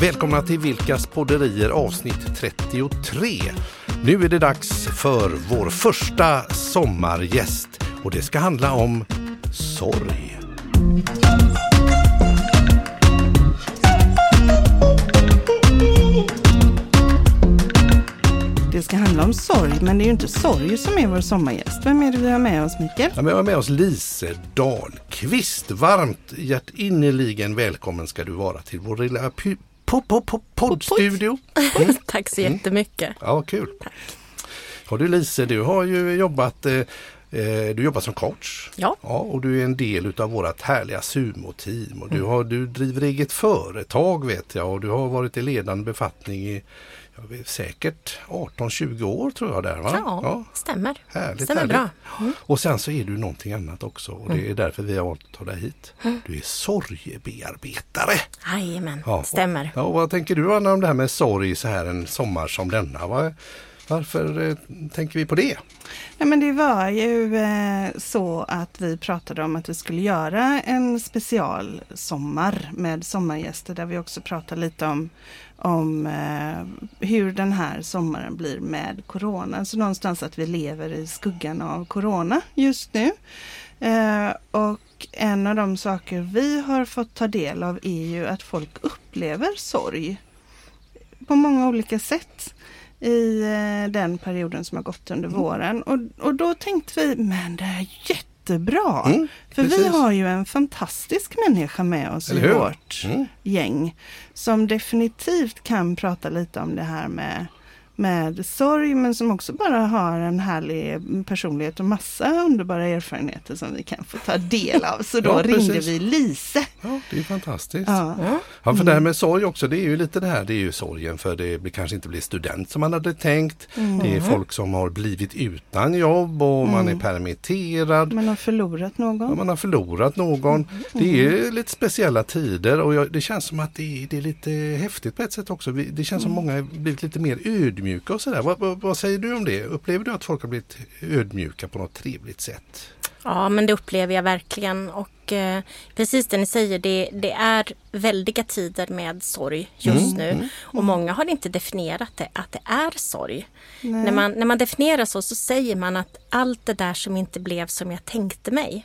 Välkomna till Vilkas podderier avsnitt 33. Nu är det dags för vår första sommargäst och det ska handla om sorg. Det ska handla om sorg, men det är ju inte sorg som är vår sommargäst. Vem är det vi har med oss, Mikael? Ja, vi har med oss Lise Dahlqvist. Varmt hjärtinnerligen välkommen ska du vara till vår lilla py- po- po- po- poddstudio. Tack så jättemycket. Ja, kul. Ja, du Lise, du har ju jobbat eh, eh, du jobbar som coach. Ja. ja och du är en del utav vårat härliga sumo-team. Och du, har, du driver eget företag vet jag och du har varit i ledande befattning i säkert 18-20 år tror jag där va? Ja, stämmer. Härligt, stämmer härligt. bra. Mm. Och sen så är du någonting annat också och det är därför vi har valt att ta dig hit. Mm. Du är sorgebearbetare. Jajamän, Ja, stämmer. Ja, och vad tänker du Anna om det här med sorg så här en sommar som denna? Var, varför eh, tänker vi på det? Nej, men det var ju eh, så att vi pratade om att vi skulle göra en specialsommar med sommargäster där vi också pratar lite om, om eh, hur den här sommaren blir med corona. Så någonstans att vi lever i skuggan av corona just nu. Eh, och en av de saker vi har fått ta del av är ju att folk upplever sorg på många olika sätt i eh, den perioden som har gått under Mm. våren. Och, och då tänkte vi, men det är jättebra! Mm, För vi precis. har ju en fantastisk människa med oss i vårt Mm. gäng som definitivt kan prata lite om det här med med sorg men som också bara har en härlig personlighet och massa underbara erfarenheter som vi kan få ta del av. Så då Ja, ringde vi Lise. Ja, det är fantastiskt. Ja. Mm. Ja, för det här med sorg också, det är ju lite det här, det är ju sorgen för det kanske inte blir student som man hade tänkt. Det är folk som har blivit utan jobb och man är permitterad. Man har förlorat någon. Ja, man har förlorat någon. Det är lite speciella tider och jag, det känns som att det är, det är lite häftigt på ett sätt också. Det känns som många har blivit lite mer ödmjuka och sådär. Vad, vad, vad säger du om det? Upplever du att folk har blivit ödmjuka på något trevligt sätt? Ja, men det upplever jag verkligen. Och eh, precis det ni säger, det, det är väldiga tider med sorg just nu. Och många har inte definierat det, att det är sorg. När man, när man definierar så, så säger man att allt det där som inte blev som jag tänkte mig.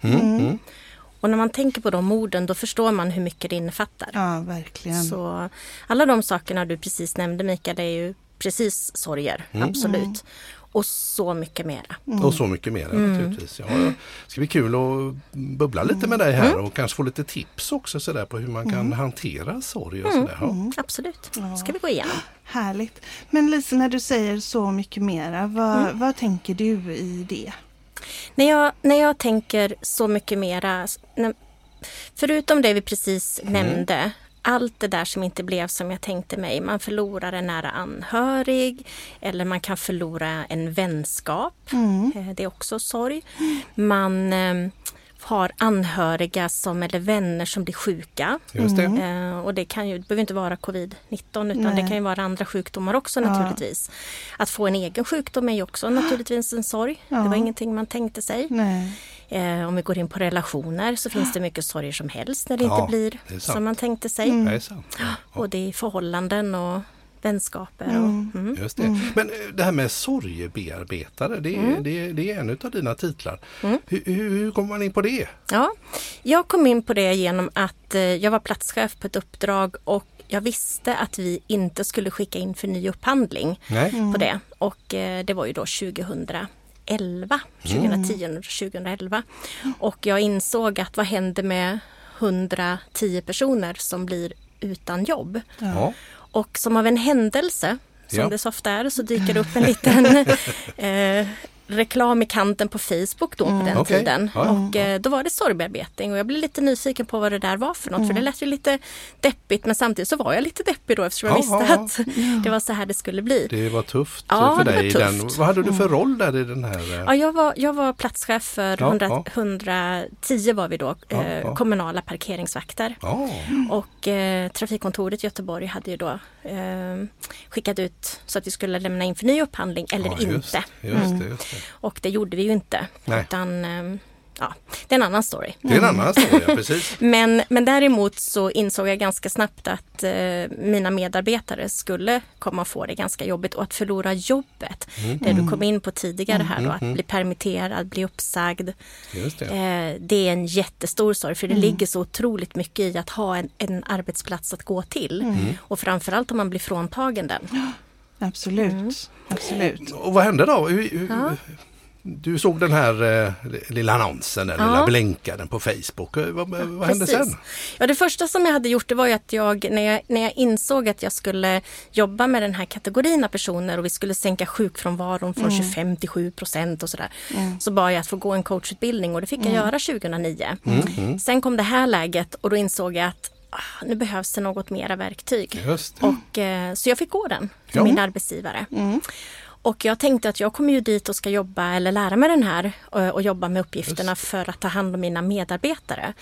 Och när man tänker på de orden, då förstår man hur mycket det innefattar. Ja, verkligen. Så alla de sakerna du precis nämnde Mikael, det är ju precis sorger, absolut. Och så mycket mera. Och så mycket mer naturligtvis. Ja, det ska bli kul att bubbla lite med dig här och kanske få lite tips också sådär på hur man kan hantera sorg och sådär. Ja. Absolut, ska vi gå igenom. Härligt. Men Lise, när du säger så mycket mera, vad, vad tänker du i det? När jag, när jag tänker så mycket mera, när, förutom det vi precis nämnde, allt det där som inte blev som jag tänkte mig. Man förlorar en nära anhörig eller man kan förlora en vänskap. Eh, Det är också sorg. Man eh, har anhöriga som, eller vänner som blir sjuka. Just det. Eh, och det, kan ju, det behöver inte vara covid-19 utan Nej. det kan ju vara andra sjukdomar också naturligtvis. Att få en egen sjukdom är ju också naturligtvis en sorg. Det var ingenting man tänkte sig. Nej. Eh, om vi går in på relationer så finns det mycket sorger som helst när det Ja, inte blir det som man tänkte sig. Det är sant. Och det är förhållanden och vänskaper. Och, mm. Just det. Men eh, det här med sorgebearbetare, det, är- det, är- det är en av dina titlar. Hur, hur, hur kommer man in på det? Ja, jag kom in på det genom att eh, jag var platschef på ett uppdrag och jag visste att vi inte skulle skicka in för ny upphandling Nej. på det. Och eh, det var ju då 2011. 2010 och 2011. Och jag insåg att vad händer med 110 personer som blir utan jobb? Ja. Och som av en händelse, som Ja. det så ofta är, så dyker det upp en liten eh, reklam i kanten på Facebook då på den Okej. tiden. Ja, och eh, då var det sorgbearbetning och jag blev lite nyfiken på vad det där var för något. Mm. För det lät ju lite deppigt men samtidigt så var jag lite deppig då eftersom jag Ja, visste att det var så här det skulle bli. Det var tufft Ja, för dig. i Den. tufft. Vad hade du för roll där i den här? eh, Ja, jag, var, jag var platschef för Ja, 100, ja. 110 var vi då, eh, kommunala parkeringsvakter. Och eh, Trafikkontoret i Göteborg hade ju då eh, skickat ut så att vi skulle lämna in för ny upphandling eller ja, inte. just, just det, just. Och det gjorde vi ju inte. Nej. Utan eh, Ja, det är en annan story. Det är en annan story, precis. Men, men däremot så insåg jag ganska snabbt att eh, mina medarbetare skulle komma att få det ganska jobbigt och att förlora jobbet. Det du kom in på tidigare här då, att bli permitterad, bli uppsagd. Just det. Eh, det är en jättestor sorg för det ligger så otroligt mycket i att ha en, en arbetsplats att gå till. Och framförallt om man blir fråntagen den. Absolut. Mm. Absolut. Och vad hände då? Hur, hur, Ja. Du såg den här eh, lilla annonsen, den Ja. lilla blänkaren på Facebook. Eh, Vad, vad hände Precis. sen? Ja, det första som jag hade gjort det var ju att jag när, jag, när jag insåg att jag skulle jobba med den här kategorin av personer och vi skulle sänka sjukfrånvaron från 25 till 7 procent och sådär. Så bad jag att få gå en coachutbildning och det fick jag göra 2009. Sen kom det här läget och då insåg jag att nu behövs det något mera verktyg. Just det. Och, eh, så jag fick gå den för Ja. min arbetsgivare. Och jag tänkte att jag kommer ju dit och ska jobba eller lära mig den här och, och jobba med uppgifterna för att ta hand om mina medarbetare.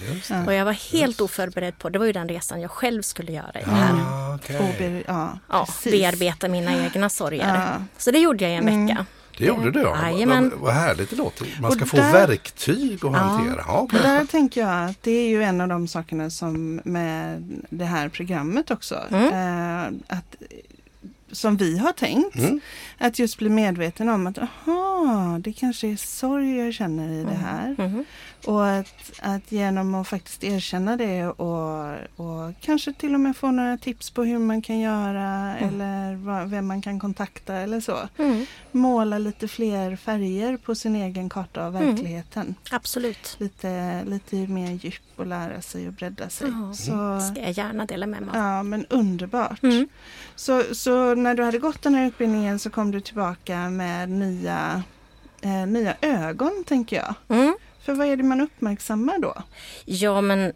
Och jag var helt oförberedd på, det var ju den resan jag själv skulle göra i det här. Ah, okej. Obe- ja, Ja, bearbeta mina egna sorger. Ja. Så det gjorde jag i en vecka. Det gjorde du ja. Vad, Jajamän. vad, härligt det låter. Man ska Och få där- verktyg att hantera. Ja, Och där tänker jag att det är ju en av de sakerna som med det här programmet också. Eh, att, som vi har tänkt. Mm. Att just bli medveten om att aha, det kanske är sorg jag känner i det här. Mhm. Och att, att genom att faktiskt erkänna det och, och kanske till och med få några tips på hur man kan göra eller vad, vem man kan kontakta eller så. Mm, Måla lite fler färger på sin egen karta av verkligheten. absolut. Lite, lite mer djup och lära sig och bredda sig. Ja. Så, ska jag gärna dela med mig av. ja men underbart. Mm. Så, så när du hade gått den här utbildningen så kom du tillbaka med nya, eh, nya ögon tänker jag. Mm. För vad är det man uppmärksammar då? Ja, men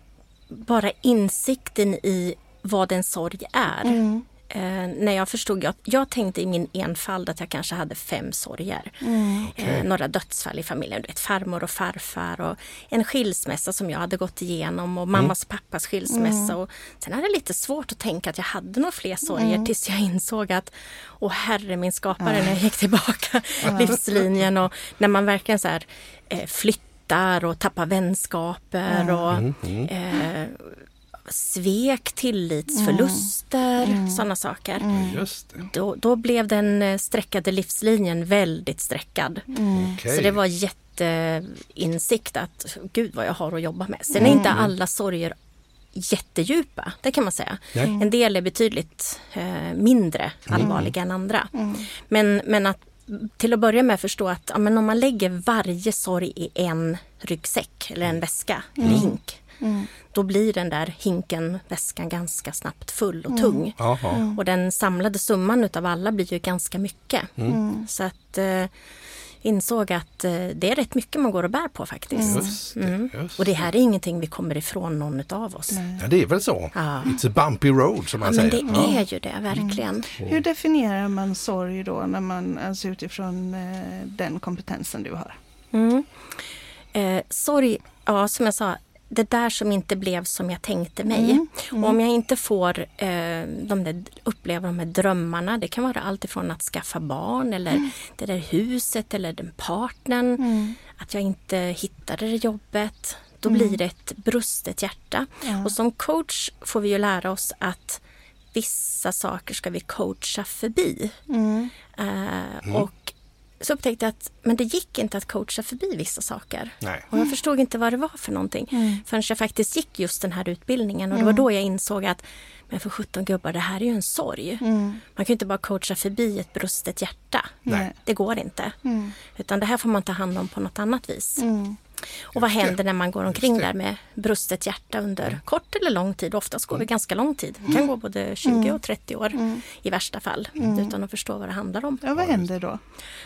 bara insikten i vad en sorg är. Mm. Eh, när jag förstod, jag, jag tänkte i min enfald att jag kanske hade fem sorger. Mm. Eh, några dödsfall i familjen, du vet, farmor och farfar och en skilsmässa som jag hade gått igenom och mammas och pappas skilsmässa. Och sen hade jag lite svårt att tänka att jag hade några fler sorger tills jag insåg att, åh herre min skapare, när jag gick tillbaka livslinjen och när man verkligen så här eh, flyttar och tappar vänskaper och eh, svek, tillitsförluster, sådana saker. Just det. Då, då blev den eh, streckade livslinjen väldigt streckad. Okej. Så det var jätteinsikt att gud vad jag har att jobba med. Sen är inte alla sorger jättedjupa, det kan man säga. Nej. En del är betydligt eh, mindre allvarliga än andra. Men, men att till att börja med förstå att ja, men om man lägger varje sorg i en ryggsäck eller en väska eller hink. Då blir den där hinken, väskan ganska snabbt full och tung. Jaha. Och den samlade summan utav alla blir ju ganska mycket. Så att eh, insåg att eh, det är rätt mycket man går och bär på faktiskt. Just det. Just Och det här är ingenting vi kommer ifrån någon utav oss. Ja, det är väl så. Ja. It's a bumpy road som Ja, man men säger. det Ja. är ju det verkligen. Hur definierar man sorg då när man, alltså utifrån eh, den kompetensen du har? Mm. Eh, sorg, ja som jag sa, det där som inte blev som jag tänkte mig. Och om jag inte får eh, de där, uppleva de här drömmarna, det kan vara allt ifrån att skaffa barn eller det där huset eller den partnern. Att jag inte hittade det jobbet. Då blir det ett brustet hjärta. Och som coach får vi ju lära oss att vissa saker ska vi coacha förbi. Eh, Och så upptäckte jag att men det gick inte att coacha förbi vissa saker. Nej. Och jag förstod inte vad det var för någonting förrän jag faktiskt gick just den här utbildningen. Och det var då jag insåg att men för 17 gubbar, det här är ju en sorg. Man kan ju inte bara coacha förbi ett brustet hjärta. Nej. Det går inte. Utan det här får man ta hand om på något annat vis. Och vad händer när man går omkring där med brustet hjärta under kort eller lång tid? Oftast går det ganska lång tid. Det kan gå både 20 och 30 år i värsta fall. Utan att förstå vad det handlar om. Ja, vad händer då?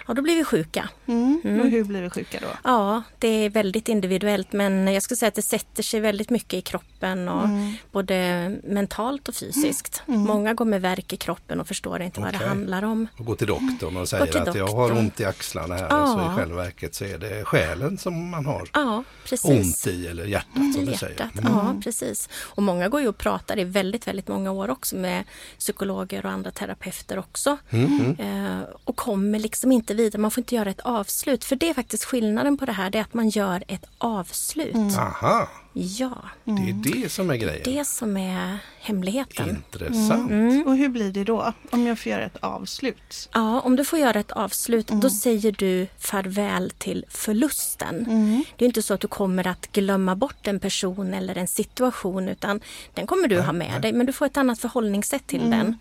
Ja, då blir vi sjuka. Mm. Och hur blir vi sjuka då? Ja, det är väldigt individuellt men jag skulle säga att det sätter sig väldigt mycket i kroppen och både mentalt och fysiskt. Många går med värk i kroppen och förstår inte vad det handlar om. Och gå till doktorn och säger att jag har doktorn. ont i axlarna här Ja. och så i själva verket så är det själen som man har Ja, precis. ont i eller hjärtat som I du hjärtat. säger. Ja, precis. Och många går ju och pratar i väldigt, väldigt många år också med psykologer och andra terapeuter också. Mm, Eh, och kommer liksom inte vidare. Man får inte göra ett avslut. För det är faktiskt skillnaden på det här. Det är att man gör ett avslut. Aha, Ja, det är det som är grejen. det som är hemligheten. Intressant. Mm. Och hur blir det då om jag får göra ett avslut? Ja, om du får göra ett avslut, då säger du farväl till förlusten. Det är inte så att du kommer att glömma bort en person eller en situation, utan den kommer du ha med dig, men du får ett annat förhållningssätt till den.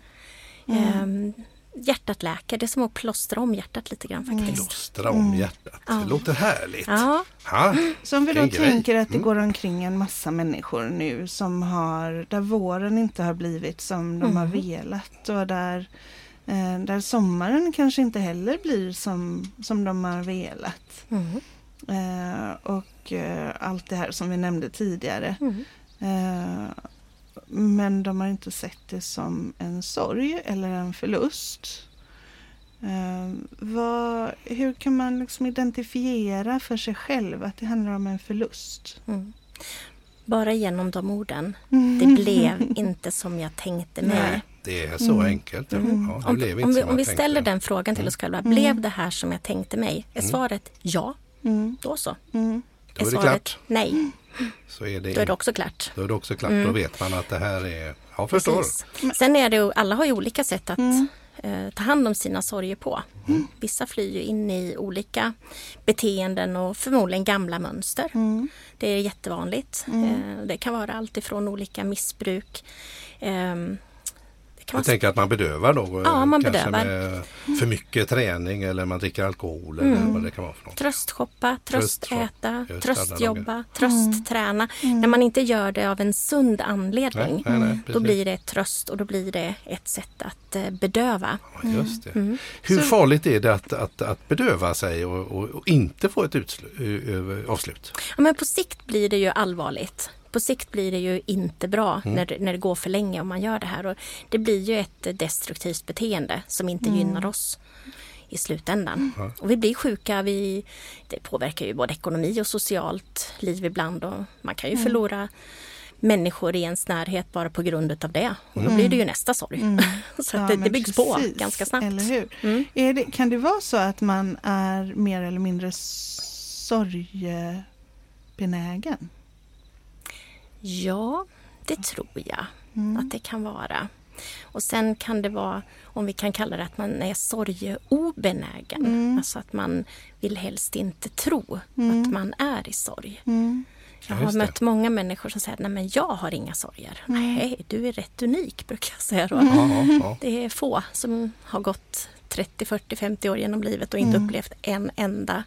Hjärtat läker, det är som att plåstra om hjärtat lite grann faktiskt. Plåstra om hjärtat. Det låter härligt. Ja, Ja. Så om vi då tänker att det går omkring en massa människor nu som har, där våren inte har blivit som de har velat och där, eh, där sommaren kanske inte heller blir som, som de har velat. mm. Eh, och eh, allt det här som vi nämnde tidigare. Mm. Eh, men de har inte sett det som en sorg eller en förlust. Eh, vad, hur kan man liksom identifiera för sig själv att det handlar om en förlust? Mm. Bara genom de orden. Mm. Det blev inte som jag tänkte mig. Nej. Det är så enkelt. Ja, Ja, det Mm. Om, blev inte om vi, om vi ställer den frågan till oss själva. Blev det här som jag tänkte mig? Är svaret ja, Mm, då så. mm, Då är det svaret klart. nej, Så är det, då är det också klart. då är det också klart. Då vet man att det här är... Jag förstår. Precis. Sen är det ju, alla har ju olika sätt att eh, ta hand om sina sorger på. Vissa flyr ju in i olika beteenden och förmodligen gamla mönster. Det är jättevanligt. Eh, det kan vara allt ifrån olika missbruk. ehm, det kan Jag tänker att man bedövar då. Ja, man bedövar. för mycket träning eller man dricker alkohol eller vad det kan vara för något. Tröstshoppa, tröstäta, tröstjobba, tröstträna. När man inte gör det av en sund anledning, Nej, nej, nej, då blir det tröst och då blir det ett sätt att eh, bedöva. Ja, Just det. Mm. Hur farligt är det att, att, att bedöva sig och, och, och inte få ett avslut? Ja, men på sikt blir det ju allvarligt. På sikt blir det ju inte bra Mm. när, det, när det går för länge om man gör det här. Och det blir ju ett destruktivt beteende som inte gynnar oss i slutändan. Och vi blir sjuka, vi, det påverkar ju både ekonomi och socialt liv ibland. Och man kan ju förlora människor i ens närhet bara på grund utav det. Och då blir det ju nästa sorg. Så att Ja, det, det byggs på precis, ganska snabbt. Eller hur? Mm. Är det, kan det vara så att man är mer eller mindre sorgebenägen? Ja, det tror jag Mm. att det kan vara. Och sen kan det vara, om vi kan kalla det att man är sorgeobenägen. Mm. Alltså att man vill helst inte tro att man är i sorg. Mm. Jag Ja, har det. mött många människor som säger nej men jag har inga sorger. Nej, du är rätt unik brukar jag säga då. Mm. Ja, ja, ja. Det är få som har gått 30, 40, 50 år genom livet och inte Mm. upplevt en enda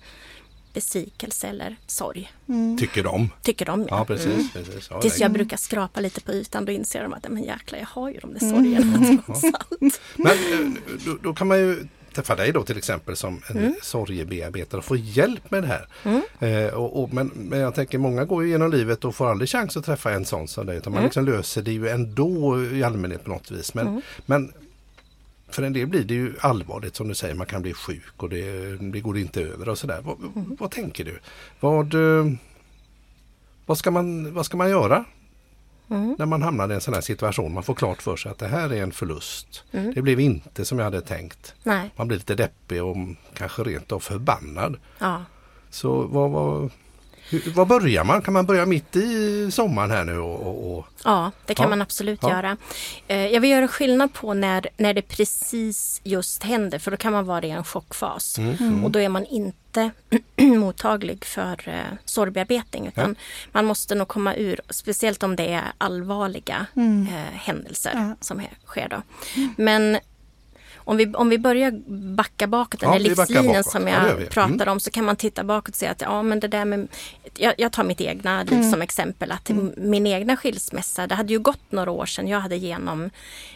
besvikelse eller sorg. Tycker de. Tycker de Ja, precis. precis. Ja, Tills det- jag brukar skrapa lite på ytan då inser de att men jäklar jag har ju de där sorgerna trots allt. Men eh, då, då kan man ju träffa dig då till exempel som en Mm. sorgebearbetare och få hjälp med det här. Eh, och, och, men, men jag tänker många går ju genom livet och får aldrig chans att träffa en sån som dig. Utan man Mm. liksom löser det ju ändå i allmänhet på något vis. Men, men för en del blir det ju allvarligt som du säger, man kan bli sjuk och det, det går inte över och sådär. Vad, Mm. vad tänker du? Vad, eh, vad, ska man, vad ska man göra Mm. när man hamnar i en sån här situation? Man får klart för sig att det här är en förlust. Mm. Det blev inte som jag hade tänkt. Nej, Man blir lite deppig och kanske rent av förbannad. ja. Så vad, vad, hur, vad börjar man? Kan man börja mitt i sommaren här nu? Och, och, och Ja, det kan Ja. man absolut Ja. göra. Eh, Jag vill göra skillnad på när, när det precis just händer, för då kan man vara i en chockfas. Mm, Och då är man inte mottaglig för eh, sorgbearbetning. Utan Man måste nog komma ur, speciellt om det är allvarliga eh, händelser Ja. som sker. Då. Men om vi, om vi börjar backa bakåt, den Ja, här vi backar livslinjen som Ja, jag. Mm. pratade om, så kan man titta bakåt och säga att ja, men det där med... Jag, jag tar mitt egna liv som exempel, att min egna skilsmässa, det hade ju gått några år sedan jag hade genom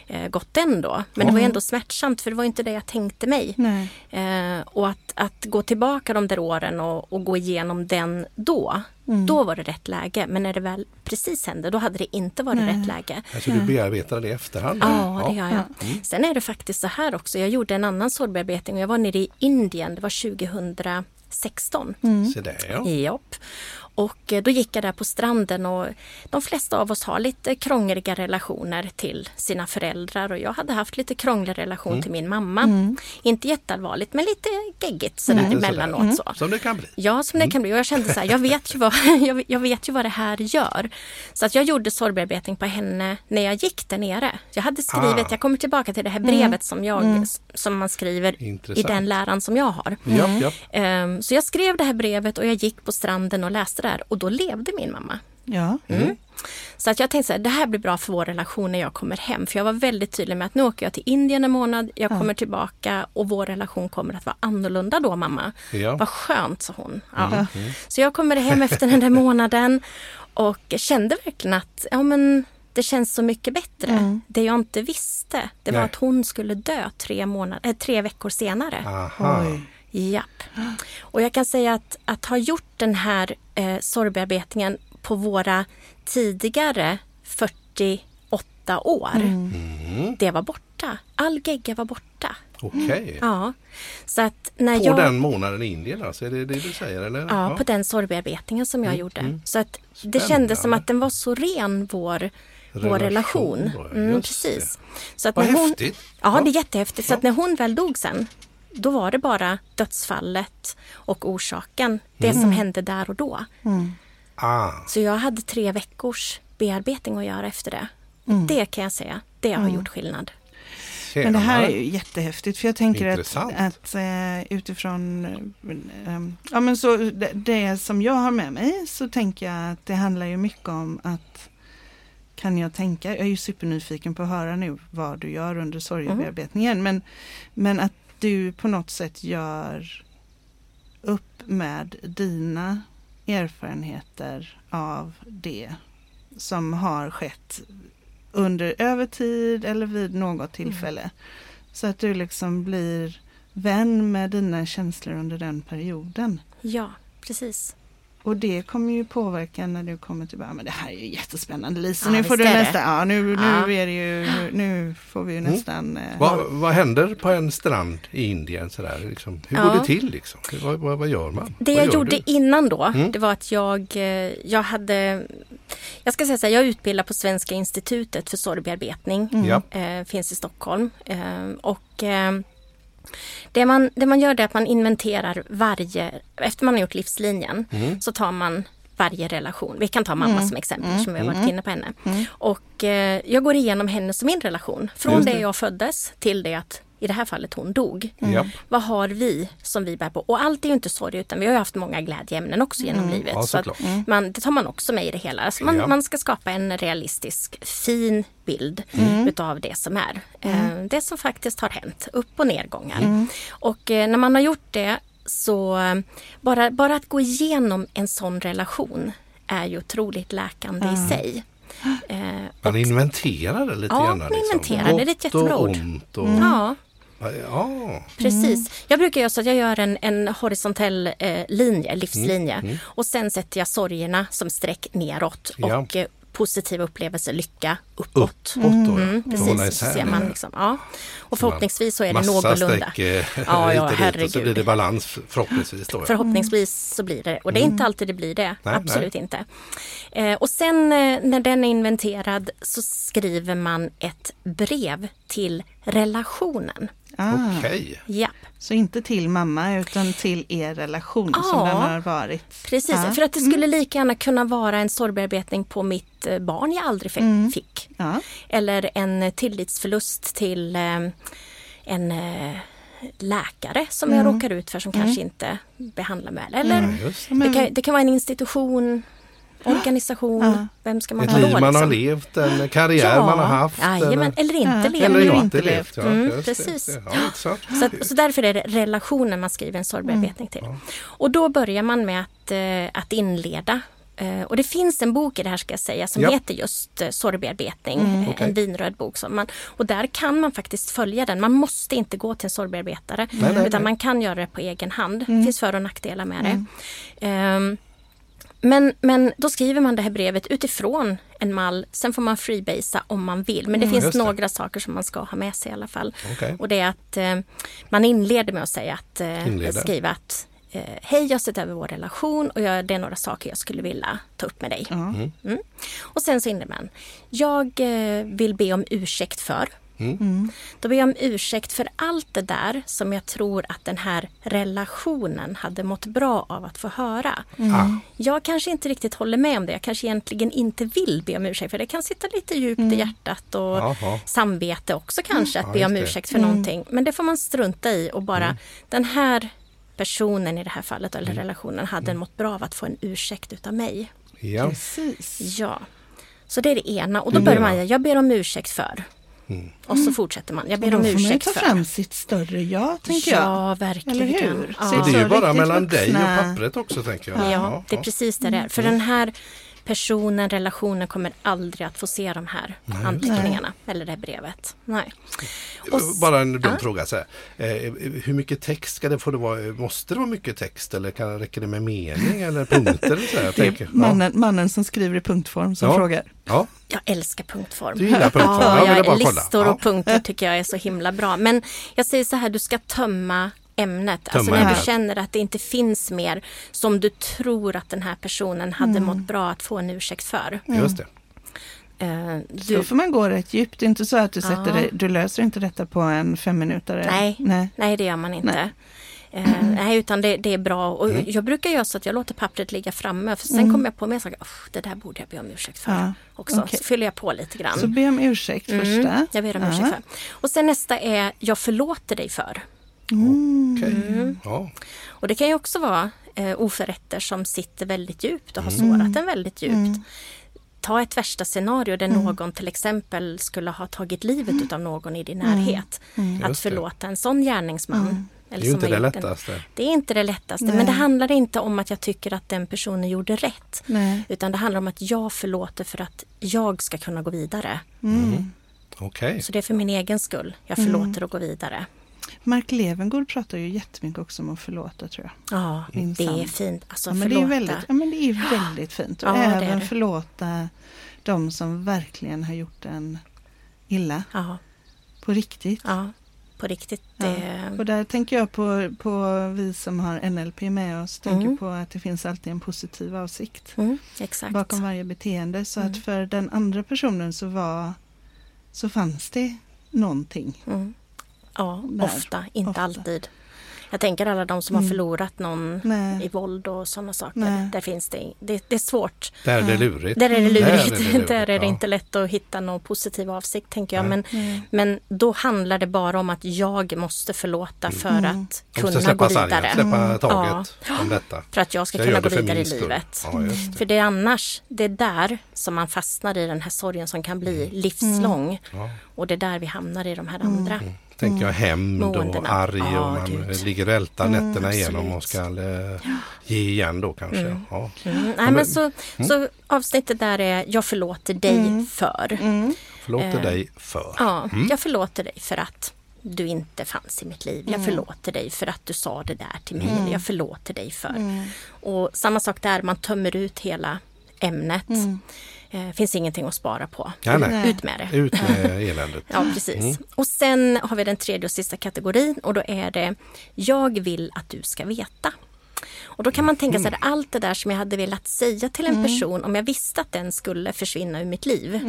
eh, gått den då. Men det var ju ändå smärtsamt, för det var inte det jag tänkte mig. Nej. Eh, och att, att gå tillbaka de där åren och, och gå igenom den då, då var det rätt läge. Men när det väl precis hände, då hade det inte varit Nej. rätt läge. alltså du bearbetar det i efterhand? Ja, det gör jag. Sen är det faktiskt så här också. Jag gjorde en annan sorgbearbetning och jag var nere i Indien. Det var 16. Se där ja. Japp. Och eh, då gick jag där på stranden och de flesta av oss har lite krångliga relationer till sina föräldrar och jag hade haft lite krånglig relation till min mamma. Inte jätteallvarligt men lite geggigt sådär sådär. emellanåt. Så. Som det kan bli. Ja, som det kan bli. Och jag kände så här, jag vet, ju vad, jag, jag vet ju vad det här gör. Så att jag gjorde sorgbearbetning på henne när jag gick där nere. Jag hade skrivit, Ah. jag kommer tillbaka till det här brevet som, jag, som man skriver i Intressant. den läran som jag har. Ehm, så jag skrev det här brevet och jag gick på stranden och läste det här och då levde min mamma. Ja. Så att jag tänkte att det här blir bra för vår relation när jag kommer hem. För jag var väldigt tydlig med att nu åker jag till Indien en månad, jag kommer tillbaka och vår relation kommer att vara annorlunda då mamma. Ja. Vad skönt, sa hon. Ja. Så jag kommer hem efter den där månaden och kände verkligen att ja, men det känns så mycket bättre. Det jag inte visste, det var Nej. att hon skulle dö tre, månader, äh, tre veckor senare. Aha. Japp. Och jag kan säga att, att ha gjort den här eh, sorgbearbetningen på våra tidigare 48 år, Mm. det var borta. All gegga var borta. Okej. Ja. Så att när På jag... den månaden i Indien alltså? Är det det du säger? Eller? Ja, på den sorgbearbetningen som jag gjorde. Så att det Spännande. kändes som att den var så ren, vår, vår Relation, relation. ja, Mm, precis. Så att Vad när hon, häftigt. Ja, Ja. det är jättehäftigt. Så Ja. att när hon väl dog sen, då var det bara dödsfallet och orsaken, det Mm. som hände där och då. Ah. Så jag hade tre veckors bearbetning att göra efter det. Det kan jag säga, det har gjort skillnad. Men det här är ju jättehäftigt för jag tänker att, Intressant. att eh, utifrån eh, eh, ja, men så det, det som jag har med mig så tänker jag att det handlar ju mycket om att kan jag tänka, jag är ju supernyfiken på att höra nu vad du gör under sorgebearbetningen men, men att du på något sätt gör upp med dina erfarenheter av det som har skett under övertid eller vid något tillfälle. Så att du liksom blir vän med dina känslor under den perioden. Ja, precis. Och det kommer ju påverka när du kommer tillbaka. Men det här är ju jättespännande Lisa. Ja, nu får du nästan, ja nu, nu Ja. är det ju, nu, får vi ju nästan. Eh, Vad, vad händer på en strand i Indien? Sådär, liksom? Hur Ja. går det till? Liksom? Vad, vad, vad gör man? Det vad jag gjorde du? innan då, Mm. det var att jag, eh, jag hade... Jag ska säga så här, jag är utbildad på Svenska institutet för sorgbearbetning. Ja. Eh, finns i Stockholm. Eh, och eh, det man, det man gör är att man inventerar varje... Efter man har gjort livslinjen Mm. så tar man varje relation. Vi kan ta mamma som exempel som vi har varit inne på henne. Och eh, jag går igenom hennes och min relation. Från det det. jag föddes till det att i det här fallet hon dog. Ja. Vad har vi som vi bär på? Och allt är ju inte sorg utan vi har ju haft många glädjeämnen också genom livet. Ja, så att såklart. man, det tar man också med i det hela. Så man, Ja. man ska skapa en realistisk, fin bild Mm. utav det som är. Eh, det som faktiskt har hänt, upp och nedgångar. Mm. Och eh, när man har gjort det så eh, bara, bara att gå igenom en sån relation är ju otroligt läkande i sig. Eh, Man inventerar det lite Ja, grann. man liksom. inventerar det. Det är ett jättebra och ord. ont. Och, Ja, ja. Precis. Jag brukar göra så att jag gör en, en horisontell eh, linje, livslinje. Och sen sätter jag sorgerna som streck neråt Ja. och eh, positiva upplevelser, lycka, uppåt. Uppåt då, ja. Mm, håller precis, så ser man liksom, ja. Och förhoppningsvis så är det någorlunda. streck eh, Ja, ja, och så herregud. blir det balans förhoppningsvis. Då, ja. Förhoppningsvis så blir det och det är inte alltid det blir det. Nej, Absolut inte. Eh, och sen eh, när den är inventerad så skriver man ett brev till relationen. Ah, Okej. Ja, Så inte till mamma utan till er relation som Ja. den har varit. Precis, Ja. för att det skulle lika gärna kunna vara en sorgbearbetning på mitt eh, barn jag aldrig fi- fick. Ja. Eller en tillitsförlust till eh, en eh, läkare som jag råkar ut för som kanske inte behandlar mig väl. Eller det, kan, det kan vara en institution, organisation, Ja. vem ska man Ett ta liv då? man har liksom? levt, en karriär man har haft. Jajamän, eller inte Ja. levt. eller inte levt. Ja, Mm, precis. Ja. Så, att, så därför är det relationen man skriver en sorgbearbetning till. Och då börjar man med att, eh, att inleda. Eh, och det finns en bok i det här ska jag säga som Ja. heter just eh, sorgbearbetning. eh, okej. En vinröd bok. Som man, och där kan man faktiskt följa den. Man måste inte gå till en sorgbearbetare. Nej, utan man kan göra det på egen hand. Det finns för och nackdelar med det. Ehm, men, men då skriver man det här brevet utifrån en mall. Sen får man freebasea om man vill. Men det finns Just det. några saker som man ska ha med sig i alla fall. Okej. Och det är att eh, man inleder med att säga att eh, skriva att eh, Hej, jag har sett över vår relation och jag, det är några saker jag skulle vilja ta upp med dig. Ja. Mm. Och sen så inleder man. Jag eh, vill be om ursäkt för. Mm. Då ber jag om ursäkt för allt det där som jag tror att den här relationen hade mått bra av att få höra. Ah, Jag kanske inte riktigt håller med om det. Jag kanske egentligen inte vill be om ursäkt för det kan sitta lite djupt i hjärtat och Jaha. samvete också kanske att be om ursäkt för någonting. Men det får man strunta i och bara den här personen i det här fallet eller relationen hade mått bra av att få en ursäkt utav mig. ja. Precis. Ja. Så det är det ena och då börjar man, jag ber om ursäkt för. Mm. Och så fortsätter man, jag ber då om får man ju ursäkt ta för. fram sitt större jag, tänker jag. Ja, verkligen. Eller hur? Ja. Så det är ju bara mellan dig och pappret också tänker jag. Ja, det är precis det det är. För den här personen, relationen kommer aldrig att få se de här anteckningarna eller det här brevet. Nej. Och s- Bara en dum Ja. fråga. Så här. Eh, hur mycket text ska det få det vara? Måste det vara mycket text eller kan, räcker det med mening eller punkter? Eller så här, Det är tänker. Ja. mannen, mannen som skriver i punktform som Ja. frågar. Ja. Jag älskar punktform. Du gillar punktform? Ja, Jag jag, bara kolla. listor Ja. och punkter tycker jag är så himla bra. Men jag säger så här, du ska tömma ämnet. alltså när ämnet. du känner att det inte finns mer som du tror att den här personen hade mått bra att få en ursäkt för. Just det. Eh, Så då får man gå rätt djupt. Det är inte så att du, Ja. sätter dig, du löser inte detta på en fem minuter. Nej. Nej. Nej, det gör man inte. Nej. Eh, nej, utan det, det är bra. Och Mm. Jag brukar göra så att jag låter pappret ligga framme. För sen kommer jag på mig och säger, "Usch, det där borde jag be om ursäkt för. Ja, också. okej. Så fyller jag på lite grann. Så be om ursäkt Mm, första. jag ber om Ja. ursäkt för. Och sen nästa är, jag förlåter dig för. Okej. Mm. Ja. Och det kan ju också vara eh, oförrätter som sitter väldigt djupt och har Mm. sårat en väldigt djupt. Ta ett värsta scenario där någon till exempel skulle ha tagit livet utav någon i din närhet. Att förlåta en sån gärningsman. Mm. Det är ju inte det gjort en- lättaste. Det är inte det lättaste, Nej. men det handlar inte om att jag tycker att den personen gjorde rätt. Nej. Utan det handlar om att jag förlåter för att jag ska kunna gå vidare. Mm. Okej. Så det är för min egen skull. Jag förlåter och går vidare. Mark Levengood pratar ju jättemycket också om att förlåta tror jag. Ja, Minsann. det är fint. Alltså Ja, men, det är väldigt, ja, men det är väldigt fint. Och Ja, det även det. förlåta de som verkligen har gjort en illa Ja, på riktigt. ja, på riktigt. Det... Och där tänker jag på, på vi som har NLP med oss, tänker Mm. på att det finns alltid en positiv avsikt Mm, bakom varje beteende. Så Mm. att för den andra personen så var så fanns det någonting. Mm. Ja, Där. ofta, inte Ofta. alltid. Jag tänker alla de som har Mm. förlorat någon Nej. i våld och sådana saker. Nej. Där finns det, det, det är svårt. Där är det Ja. lurigt. Där är det lurigt. Där är det, ja. inte lätt att hitta någon positiv avsikt tänker jag. Men, Mm. men då handlar det bara om att jag måste förlåta för Mm. att kunna gå släppa sargen, vidare. släppa taget om detta. För att jag ska Jag kunna gå det vidare i livet. Ja, det. För det är annars, det är där som man fastnar i den här sorgen som kan bli livslång. Ja. Och det är där vi hamnar i de här andra. Tänker jag hämnd och Måendena. arg Ja, och man gud. ligger och ältar nätterna igenom och ska eh, ge igen då kanske. Ja. Mm. Nej, men- men så, så avsnittet där är Jag förlåter dig för. Mm. Förlåter Eh, dig för. Ja, jag förlåter dig för att du inte fanns i mitt liv. Jag förlåter dig för att du sa det där till mig. Jag förlåter dig för. Och samma sak där, man tömmer ut hela ämnet. Eh, finns ingenting att spara på. Nej, nej. Ut med det. Ut med eländet. Ja, precis. Och sen har vi den tredje och sista kategorin och då är det Jag vill att du ska veta. Och då kan man tänka sig att allt det där som jag hade velat säga till en person om jag visste att den skulle försvinna ur mitt liv.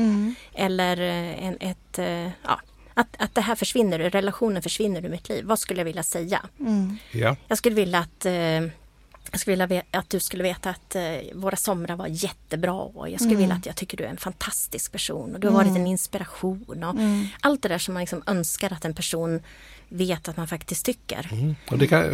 Eller eh, en, ett, eh, ja, att, att det här försvinner, relationen försvinner ur mitt liv. Vad skulle jag vilja säga? Ja. Jag skulle vilja att eh, jag skulle vilja att du skulle veta att eh, våra somrar var jättebra och jag skulle vilja att jag tycker du är en fantastisk person och du har varit en inspiration och allt det där som man liksom önskar att en person vet att man faktiskt tycker. Mm. Och, det kan,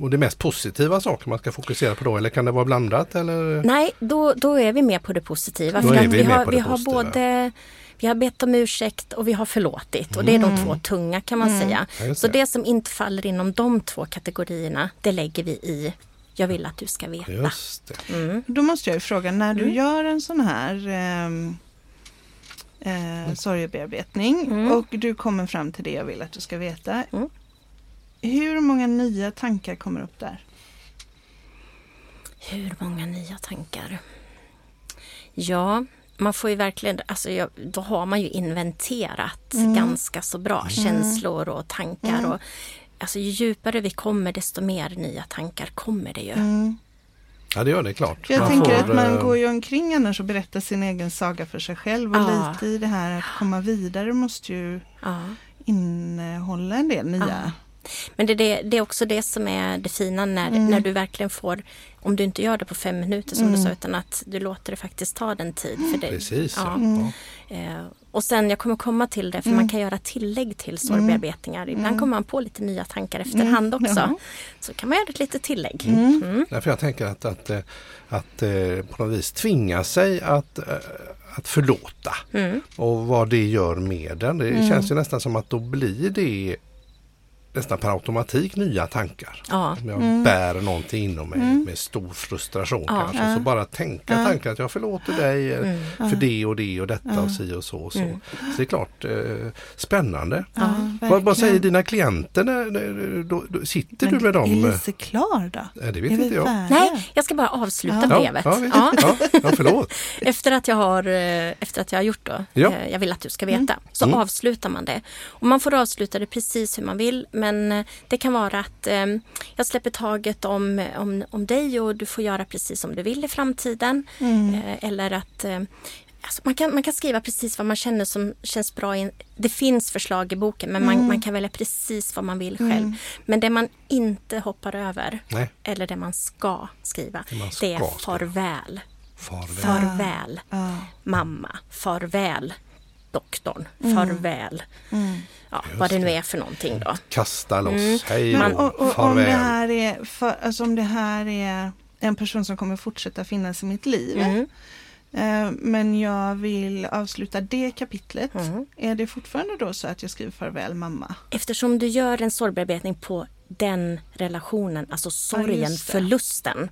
och det mest positiva saker man ska fokusera på då eller kan det vara blandat? Eller? Nej, då, då är vi med på det positiva. Då för är att vi vi har, vi har positiva. både vi har bett om ursäkt och vi har förlåtit och det är de två tunga kan man säga. Ja, just Så det. det som inte faller inom de två kategorierna, det lägger vi i Jag vill att du ska veta. Just det. Då måste jag ju fråga, när Mm. du gör en sån här ehm, eh, sorgebearbetning Mm. och du kommer fram till det jag vill att du ska veta. Mm. Hur många nya tankar kommer upp där? Hur många nya tankar? Ja, man får ju verkligen, alltså jag, då har man ju inventerat ganska så bra känslor och tankar. Och alltså ju djupare vi kommer desto mer nya tankar kommer det ju. Mm. Ja, det gör det klart. För jag Man tänker får, att man eh, går ju omkring annars och berättar sin egen saga för sig själv och Ja. lite i det här att komma vidare måste ju Ja. innehålla en del nya. Men det, är det, det är också det som är det fina när, Mm. när du verkligen får, om du inte gör det på fem minuter som Mm. du sa, utan att du låter det faktiskt ta den tid. För det, Precis, ja. Ja. Mm. Och sen, jag kommer komma till det, för Mm. man kan göra tillägg till sorgbearbetningar. Ibland kommer man på lite nya tankar efterhand också. Jaha. Så kan man göra ett litet tillägg. Mm. Mm. Därför jag tänker att, att, eh, att eh, på något vis tvinga sig att, eh, att förlåta Mm. och vad det gör med den. Det Mm. känns ju nästan som att då blir det nästan per automatik nya tankar. Ja. Om jag Mm. bär någonting inom mig med stor frustration Ja. kanske. Ja. Så bara tänka Ja. tanken att jag förlåter dig eh, Mm. för det och det och detta Ja. och si och så. Och så. Mm. så det är klart eh, spännande. Ja, Vad, vad säger dina klienter? När, när, då, då, sitter Men du med dem? Är Lise klar då? Ja, det vet inte jag. Nej, jag ska bara avsluta Ja. brevet. Ja. Ja. ja, ja, förlåt. Efter att jag har, eh, efter att jag har gjort då, Ja. eh, jag vill att du ska veta, så Mm. avslutar man det. Och man får avsluta det precis hur man vill men eh, det kan vara att eh, jag släpper taget om, om, om dig och du får göra precis som du vill i framtiden. Mm. Eh, eller att Alltså man, kan, man kan skriva precis vad man känner som känns bra. In. Det finns förslag i boken men man, Mm. man kan välja precis vad man vill själv. Mm. Men det man inte hoppar över, Nej, eller det man ska skriva, Det man det ska är skriva. farväl. farväl. Farväl Ja. mamma, farväl doktorn, Mm. farväl. Mm. Ja, Just vad det nu är för någonting då. Kasta loss, Mm. hej Men och, och, om, farväl. det här är för, alltså om det här är en person som kommer fortsätta finnas i mitt liv. Mm. Eh, men jag vill avsluta det kapitlet. Mm. Är det fortfarande då så att jag skriver farväl mamma? Eftersom du gör en sorgbearbetning på den relationen, alltså sorgen, det. förlusten.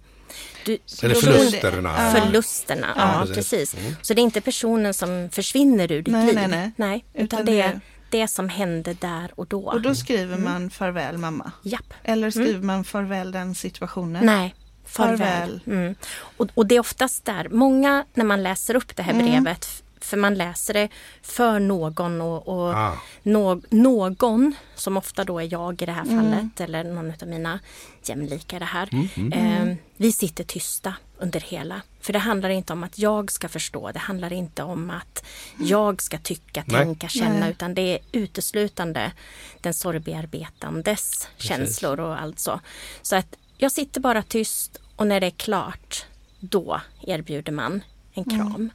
Du, Eller förlusterna. Ja. Förlusterna, Ja, ja, precis. Mm. Så det är inte personen som försvinner ur ditt Nej, liv. nej, nej. utan, Utan det är det som hände där och då. Och då skriver Mm. man farväl mamma. Japp. Eller skriver man farväl den situationen? Nej, farväl. Farväl. Mm. Och, och det är oftast där, många när man läser upp det här Mm. brevet, för man läser det för någon och, och Ah. nå, någon, som ofta då är jag i det här Mm. fallet, eller någon av mina jämlika i det här. Mm, Eh, vi sitter tysta under hela. För det handlar inte om att jag ska förstå, det handlar inte om att jag ska tycka, Nej. tänka, känna, Nej. utan det är uteslutande den sorgbearbetandes känslor och allt så. Så att jag sitter bara tyst och när det är klart, då erbjuder man en kram.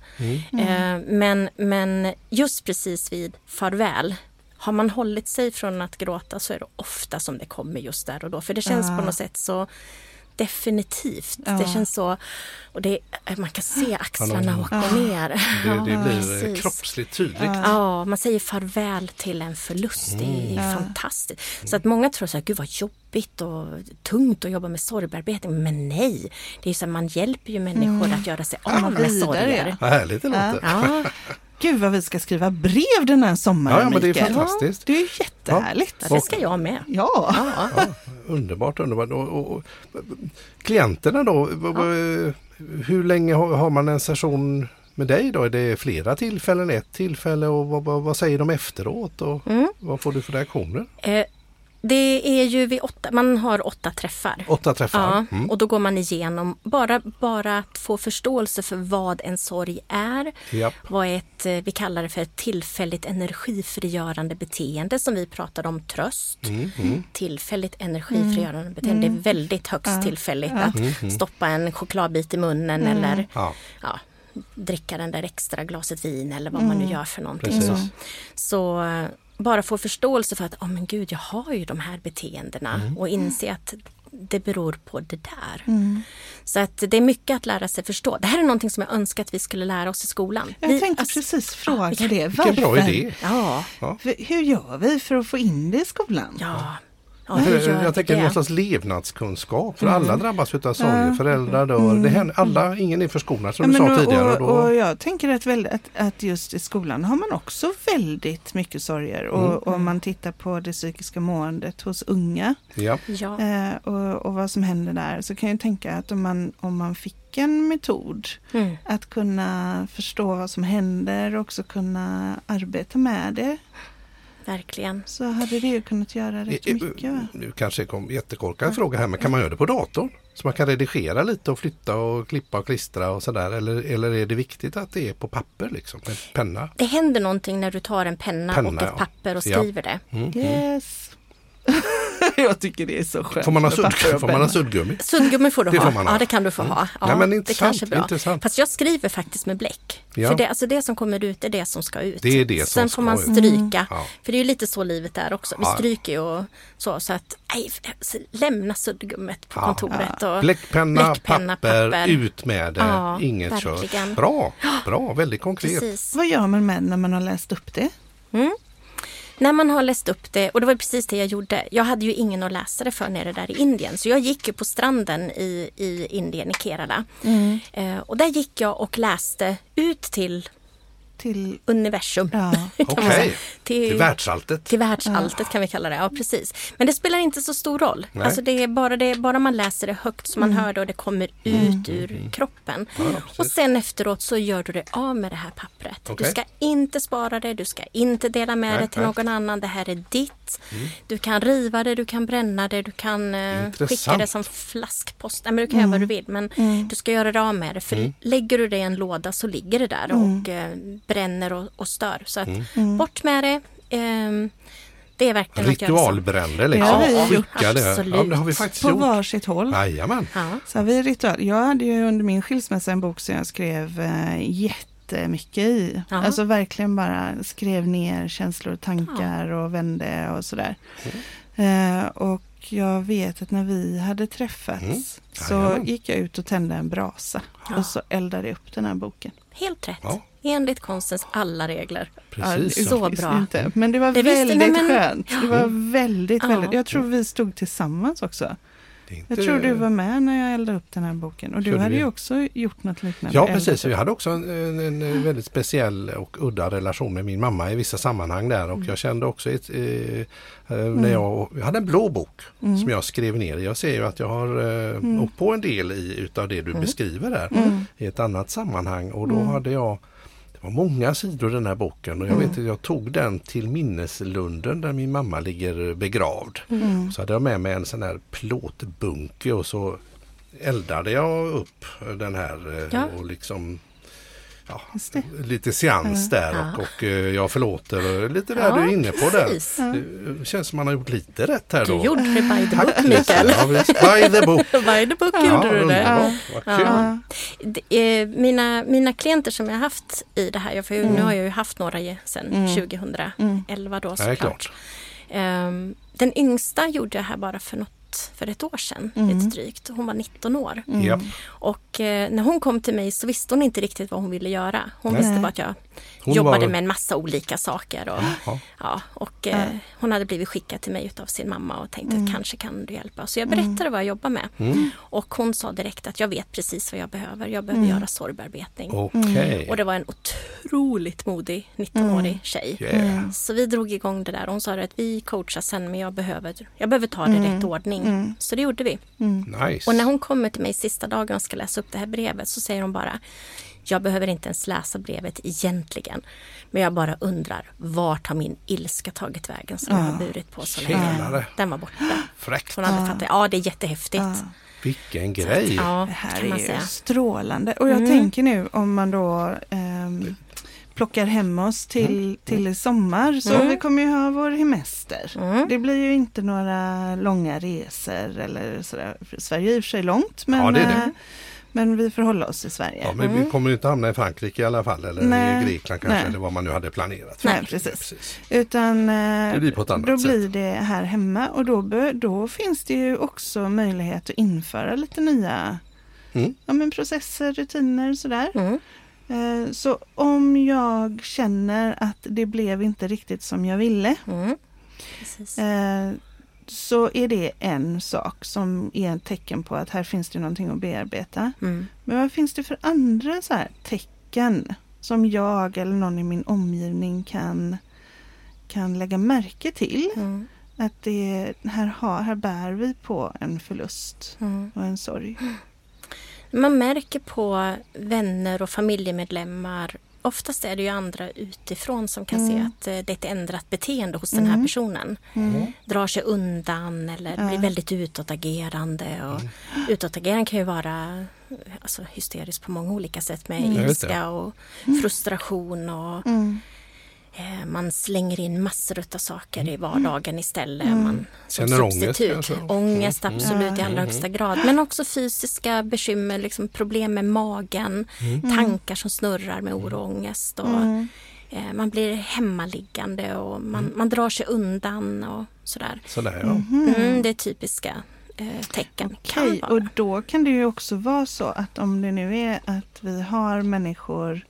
Eh, men, men just precis vid farväl, har man hållit sig från att gråta så är det ofta som det kommer just där och då. För det känns Ja. på något sätt så definitivt. Ja. Det känns så, och det, man kan se axlarna Ja. åka ner. Det, det Ja, blir precis. kroppsligt tydligt. Ja, man säger farväl till en förlust. Det är Ja. fantastiskt. Så att många tror så här, gud vad jobbigt och tungt att jobba med sorgbearbetning. Men nej, det är så här, man hjälper ju människor att göra sig av med sorger. Vad härligt det låter. Ja, Gud vad vi ska skriva brev den här sommaren Ja, ja, men det är Mikael. fantastiskt. Det är ju jättehärligt. det ska jag med. Ja. Ja. Ja, underbart, underbart. Och, och, och, klienterna då, hur länge har, har man en session med dig då? Är det flera tillfällen, ett tillfälle och vad, vad, vad säger de efteråt? Och Mm. Vad får du för reaktioner? Eh, Det är ju vid åtta, man har åtta träffar. Åtta träffar? Ja, Mm. och då går man igenom, bara, bara att få förståelse för vad en sorg är. Japp. Vad är ett, eh, vi kallar det för ett tillfälligt energifrigörande beteende som vi pratade om tröst. Mm, mm. Tillfälligt energifrigörande beteende, det är väldigt högst Ja. tillfälligt Ja. att stoppa en chokladbit i munnen eller Ja, ja, dricka den där extra glaset vin eller vad man nu gör för någonting. Precis. Så, så eh, bara få förståelse för att, oh, men gud, jag har ju de här beteendena och inse att det beror på det där. Så att det är mycket att lära sig förstå. Det här är någonting som jag önskar att vi skulle lära oss i skolan. Jag vi, tänkte alltså, precis fråga vilken- det. vilken bra idé. Ja, För Hur gör vi för att få in det i skolan? ja. Ja jag tänker det? någon slags levnadskunskap. För Mm. alla drabbas av sorger. Föräldrar dör. Det händer, alla, ingen är förskonad som du sa och, tidigare. och, Då, och jag tänker att, väl, att, att just i skolan har man också väldigt mycket sorger. Mm. Och om man tittar på det psykiska måendet hos unga ja. Ja, eh, och, och vad som händer där så kan jag tänka att om man, om man fick en metod mm. att kunna förstå vad som händer och också kunna arbeta med det. Verkligen. Så hade det ju kunnat göra rätt Eh, eh, mycket. Va? Nu kanske det kom jättekorkad fråga här men kan man göra det på datorn? Så man kan redigera lite och flytta och klippa och klistra och sådär eller, eller är det viktigt att det är på papper liksom med penna? Det händer någonting när du tar en penna, Penna, och ett ja. papper och Ja. skriver det. Yes. jag tycker det är så skönt. Får man ha, sudd, får man ha suddgummi? Suddgummi får du Det ha. får man ha. Ja, det kan du få ha. Ja, Ja, men det intressant, kanske är bra. intressant. Fast jag skriver faktiskt med bläck. Ja. För det, alltså det som kommer ut är det som ska ut. Det är det som Sen får man stryka. Ja. För det är ju lite så livet är också. Vi Ja. stryker ju och så. Så att nej, lämna suddgummet på Ja. kontoret. Och Bläckpenna, bläckpenna, papper, papper. ut med det. Ja, Inget verkligen. kör. Bra, bra, väldigt konkret. Precis. Vad gör man med när man har läst upp det? När man har läst upp det, och det var precis det jag gjorde. Jag hade ju ingen att läsa det för nere där i Indien. Så jag gick ju på stranden i, i Indien, i Kerala. Mm. Eh, och där gick jag och läste ut till Till, universum. ja. Okej, säga. till Till, världsalltet. till världsalltet kan vi kalla det. Ja, precis. Men det spelar inte så stor roll. Nej. Alltså det är bara, det är bara man läser det högt så man hör det och det kommer ut ur kroppen. Ja, och sen efteråt så gör du det av med det här pappret. Du Okej. ska inte spara det, du ska inte dela med Nej, det till nej. någon annan. Det här är ditt. Du kan riva det, du kan bränna det, du kan eh, skicka Intressant. det som flaskpost. Nej, men du kan göra vad du vill men du ska göra det av med det. För lägger du det i en låda så ligger det där och eh, bränner och, och stör. Så att bort med det. Ehm, det är verkligen. Ritualbränder liksom. Har vi gjort. Skicka det. Ja, Absolut. det har vi faktiskt På gjort. varsitt håll. Jajamän. Ja. Så har vi ritual. Jag hade ju under min skilsmässa en bok som jag skrev eh, jättemycket i. Ja. Alltså verkligen bara skrev ner känslor och tankar och vände och sådär. Eh, och jag vet att när vi hade träffats Mm. så gick jag ut och tände en brasa Ja. och så eldade jag upp den här boken. Helt rätt. Ja. Enligt konstens alla regler. Precis. Ja, så bra. Inte. Men det var Det visste- väldigt nej, men- skönt. Det var väldigt, Ja. väldigt. Jag tror vi stod tillsammans också. Inte- Jag tror du var med när jag eldade upp den här boken. Och du Gjorde hade vi? ju också gjort något liknande. Ja precis, vi hade också en, en, en väldigt speciell och udda relation med min mamma i vissa sammanhang där. Och jag kände också ett, eh, eh, när jag, jag hade en blå bok som jag skrev ner. Jag ser ju att jag har eh, åkt på en del i, utav det du beskriver där i ett annat sammanhang. Och då hade jag var många sidor i den här boken och jag vet att jag tog den till minneslunden där min mamma ligger begravd. Så hade jag med mig en sån här plåtbunke och så eldade jag upp den här eh, Ja. och liksom ja, lite seans där Ja. och, och eh, jag förlåter och lite där Ja, du är inne på där. precis. Det känns som man har gjort lite rätt här då. Du gjorde det by the book Mikael. Ja. By the book. by the book Ja, gjorde du det. Ja. Det, eh, mina, mina klienter som jag har haft i det här, för nu har jag ju haft några sedan 2011 då Ja, såklart. klart. Ehm, den yngsta gjorde jag här bara för något för ett år sedan, lite drygt. Hon var 19 år. Ja. Och eh, när hon kom till mig så visste hon inte riktigt vad hon ville göra. Hon Nej. visste bara att jag Hon jobbade var- med en massa olika saker. Och, Ja. ja, och eh, hon hade blivit skickad till mig av sin mamma och tänkte att kanske kan du hjälpa. Så jag berättade vad jag jobbar med. Mm. Och hon sa direkt att jag vet precis vad jag behöver. Jag behöver göra sorgbearbetning. Okej. Och det var en otroligt modig 19-årig tjej. Yeah. Så vi drog igång det där och hon sa att vi coachar sen men jag behöver, jag behöver ta det i rätt ordning. Så det gjorde vi. Nice. Och när hon kommer till mig sista dagen och ska läsa upp det här brevet så säger hon bara Jag behöver inte ens läsa brevet egentligen. Men jag bara undrar vart har min ilska tagit vägen som jag har burit på så länge. Den var borta. Fräckt. Hon hade fattat, ja det är jättehäftigt. Vilken grej. Ja, Det här är säga. strålande. Och jag Mm. tänker nu om man då ehm, plockar hem oss till, till i sommar så Mm. vi kommer ju ha vår hemester. Mm. Det blir ju inte några långa resor eller sådär. Sverige är i och för sig långt men, Ja, det det. Men vi får hålla oss i Sverige. Ja, men vi kommer ju inte hamna i Frankrike i alla fall eller Nej. i Grekland kanske Nej. eller vad man nu hade planerat. Nej, Frankrike, precis. Utan eh, Det blir på ett annat då sätt. blir det här hemma och då, då finns det ju också möjlighet att införa lite nya Mm. ja, men processer, rutiner och sådär. Mm. Eh, Så om jag känner att det blev inte riktigt som jag ville Mm. Så är det en sak som är ett tecken på att här finns det någonting att bearbeta. Mm. Men vad finns det för andra så här tecken som jag eller någon i min omgivning kan, kan lägga märke till? Mm. Att det, här, har, här bär vi på en förlust Mm. och en sorg. Man märker på vänner och familjemedlemmar oftast är det ju andra utifrån som kan Mm. se att eh, det är ett ändrat beteende hos den här personen. Mm. Drar sig undan eller blir väldigt utåtagerande. Och Utåtagerande kan ju vara eh, alltså, hysteriskt på många olika sätt med Mm. Ilska och frustration. Och, Mm. Man slänger in massor av saker i vardagen istället. Man, som Mm. Känner ångest substitut. kanske? Mm. Ångest, absolut i allra högsta grad. Men också fysiska bekymmer, liksom problem med magen, Mm. tankar som snurrar med oro och ångest. Och, Mm. eh, man blir hemmaliggande och man, man drar sig undan och sådär. Sådär ja. Mm, det är typiska eh, tecken. Kan Okej, vara. och då kan det ju också vara så att om det nu är att vi har människor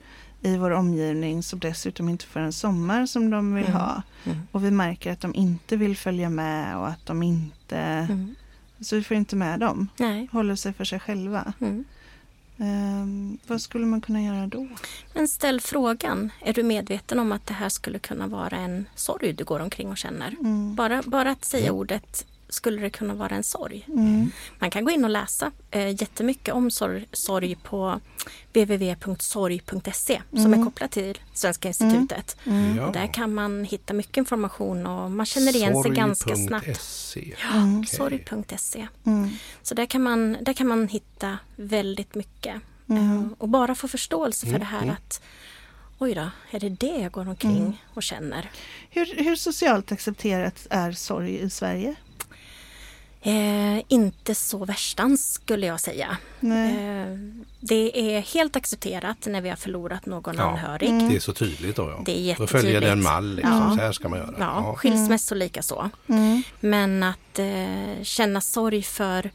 i vår omgivning som dessutom inte får en sommar som de vill Mm. ha Mm. och vi märker att de inte vill följa med och att de inte, Mm. så vi får inte med dem, Nej. håller sig för sig själva. Mm. Ehm, vad skulle man kunna göra då? Men ställ frågan, är du medveten om att det här skulle kunna vara en sorg du går omkring och känner? Mm. Bara, bara att säga ordet skulle det kunna vara en sorg. Mm. Man kan gå in och läsa eh, jättemycket om sorg, sorg på www.sorg.se som är kopplat till Svenska institutet. Mm. ja. Och där kan man hitta mycket information och man känner igen sig ganska snabbt. Sorg.se. Mm. Okej. Sorg.se. Mm. Så där kan, man, där kan man hitta väldigt mycket. Mm. Eh, Och bara få förståelse för Mm, det här mm. att Oj då, är det det jag går omkring Mm. och känner? Hur, hur socialt accepterat är sorg i Sverige? Eh, inte så värstans skulle jag säga. Eh, det är helt accepterat när vi har förlorat någon Ja. anhörig. Mm. Det är så tydligt då ja. Det är Då följer det en mall liksom. Ja. Så här ska man göra. Ja, skilsmässor lika så. Mm. Men att eh, känna sorg för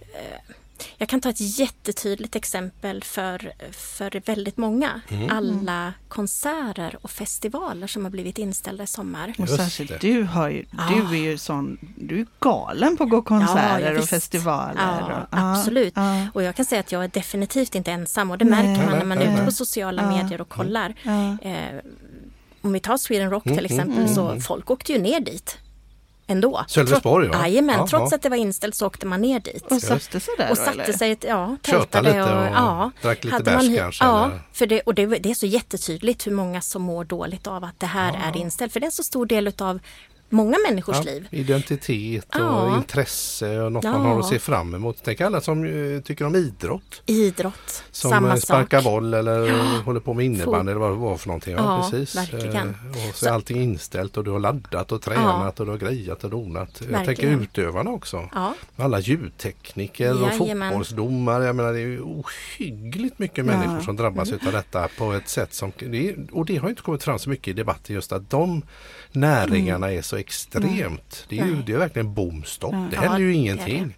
eh, jag kan ta ett jättetydligt exempel för, för väldigt många. Mm. Alla konserter och festivaler som har blivit inställda i sommar. Och särskilt du har ju, Ja. du är ju sån, du är galen på att gå konserter ja, och festivaler. Ja, och, absolut. Ja, Och jag kan säga att jag är definitivt inte ensam och det Nej. märker man när man är ute på sociala Ja. medier och kollar. ja, Eh, om vi tar Sweden Rock Mm, till exempel mm, så mm. folk åkte ju ner dit ändå. Sölvesborg, Trots- ja. Jajamän, Ja, trots ja. att det var inställt så åkte man ner dit. och satte sig där Och satte eller? sig, ja, tältade lite och ja, drack lite hade bärs man- kanske, Ja, eller? för det, och det, det är så jättetydligt hur många som mår dåligt av att det här är inställt. För det är en så stor del av många människors Ja, liv. identitet och Ja. intresse och något Ja. man har att se fram emot. Tänk alla som eh, tycker om idrott. Idrott, Som samma eh, sak. sparkar boll eller håller på med innebandy eller vad det var för någonting. Ja, precis. verkligen. Eh, Och så är allting inställt och du har laddat och tränat och du har grejat och donat. Jag tänker Verkligen. utövarna också. Alla ljudtekniker och Jajamän. fotbollsdomare. Jag menar det är ohyggligt mycket människor som drabbas Mm. utav detta på ett sätt som... Och det har inte kommit fram så mycket i debatten just att de näringarna är så extremt. Det är ju det är verkligen bomstopp. Det händer ju ingenting.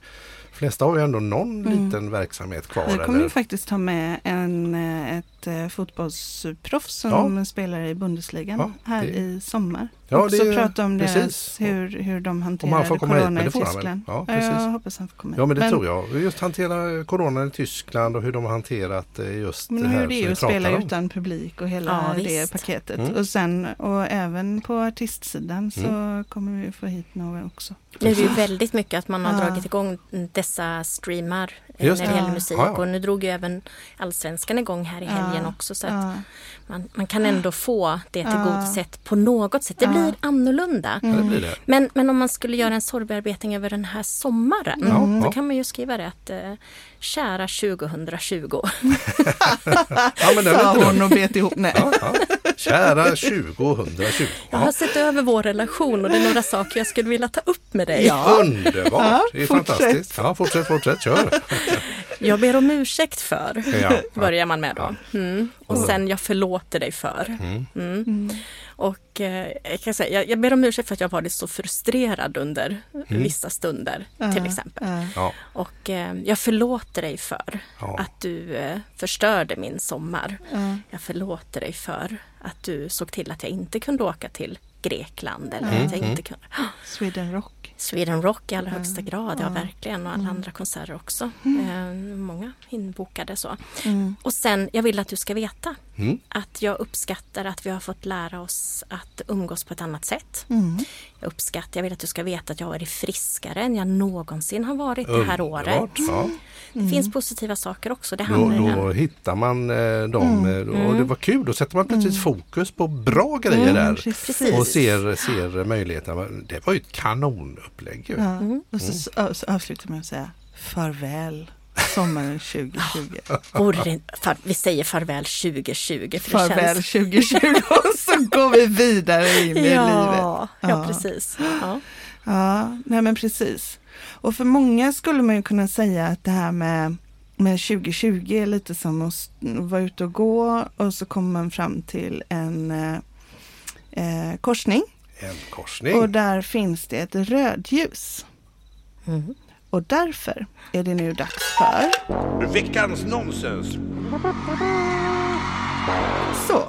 De flesta har ju ändå någon liten verksamhet kvar. Vi kommer eller? ju faktiskt ha med en, eh, ett eh, fotbollsproffs som spelar i Bundesligan Ja, här i sommar. Ja, och så prata om deras, precis. hur, hur de hanterade hit, corona men i? Tyskland. Ja, jag precis. hoppas han får komma hit. Ja men det tror jag. Just hantera coronan i Tyskland och hur de har hanterat eh, just Men det här hur det är att spela om. utan publik och hela Ja, det visst. paketet. Mm. Och sen och även på artistsidan så Mm. kommer vi få hit några också. nu är det ju väldigt mycket att man har Ja. dragit igång dessa streamar Just när det. det gäller Ja. musik. Ja, ja. Och nu drog ju även Allsvenskan igång här i helgen också. Så att man, man kan ändå få det tillgodosett på något sätt. Det blir annorlunda. Ja, det blir det. Men, men om man skulle göra en sorgbearbetning över den här sommaren, Ja, då kan man ju skriva det att eh, kära 2020. Ja, men Sa hon och bet ihop. Nej. Ja, ja. Kära 2020. Jag har sett över vår relation och det är några saker jag skulle vilja ta upp med dig. Ja. Underbart! Det är fortsätt. fantastiskt. Ja, fortsätt, fortsätt, kör! Jag ber om ursäkt för, Ja, ja. börjar man med då. Mm. Och sen jag förlåter dig för. Mm. Mm. Och eh, jag kan säga, jag, jag ber om ursäkt för att jag varit så frustrerad under vissa stunder till exempel. Och eh, jag förlåter dig för att du eh, förstörde min sommar. Ja. Jag förlåter dig för att du såg till att jag inte kunde åka till Grekland eller Mm, att jag inte kunde. Sweden Rock. Sweden Rock i allra högsta grad, ja verkligen. Och alla andra konserter också. Mm. Eh, många inbokade så. Mm. Och sen, jag vill att du ska veta Mm. Att jag uppskattar att vi har fått lära oss att umgås på ett annat sätt. Mm. Jag uppskattar, jag vill att du ska veta att jag har varit friskare än jag någonsin har varit det här året. Ja. Det finns positiva saker också. Det Då, då hittar man eh, dem eh, och det var kul. Då sätter man plötsligt fokus på bra grejer Mm, där. precis. Och ser, ser möjligheterna. Det var ju ett kanonupplägg ju. Ja. Och så, så, så avslutar man med att säga farväl sommaren 2020. Vore det, far, vi säger farväl 2020. För Farväl känns, 2020 och så går vi vidare in i livet. ja, ja, Ja. precis. Ja. Ja, nej men precis. Och för många skulle man ju kunna säga att det här med, med 2020 är lite som att vara ute och gå och så kommer man fram till en eh, eh, korsning En korsning. och där finns det ett rödljus. Mm. Och därför är det nu dags för Veckans nonsens. så.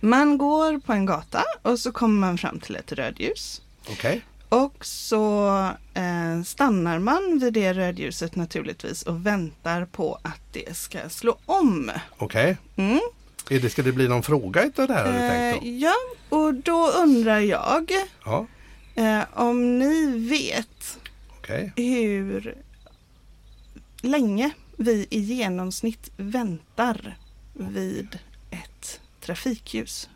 Man går på en gata och så kommer man fram till ett rödljus. Okej. Och så eh, stannar man vid det rödljuset naturligtvis och väntar på att det ska slå om. Okej. Mm. Är det, ska det bli någon fråga utav det här har du Eh, tänkt då? ja, och då undrar jag Ja, eh, om ni vet okej. hur länge vi i genomsnitt väntar vid ett trafikljus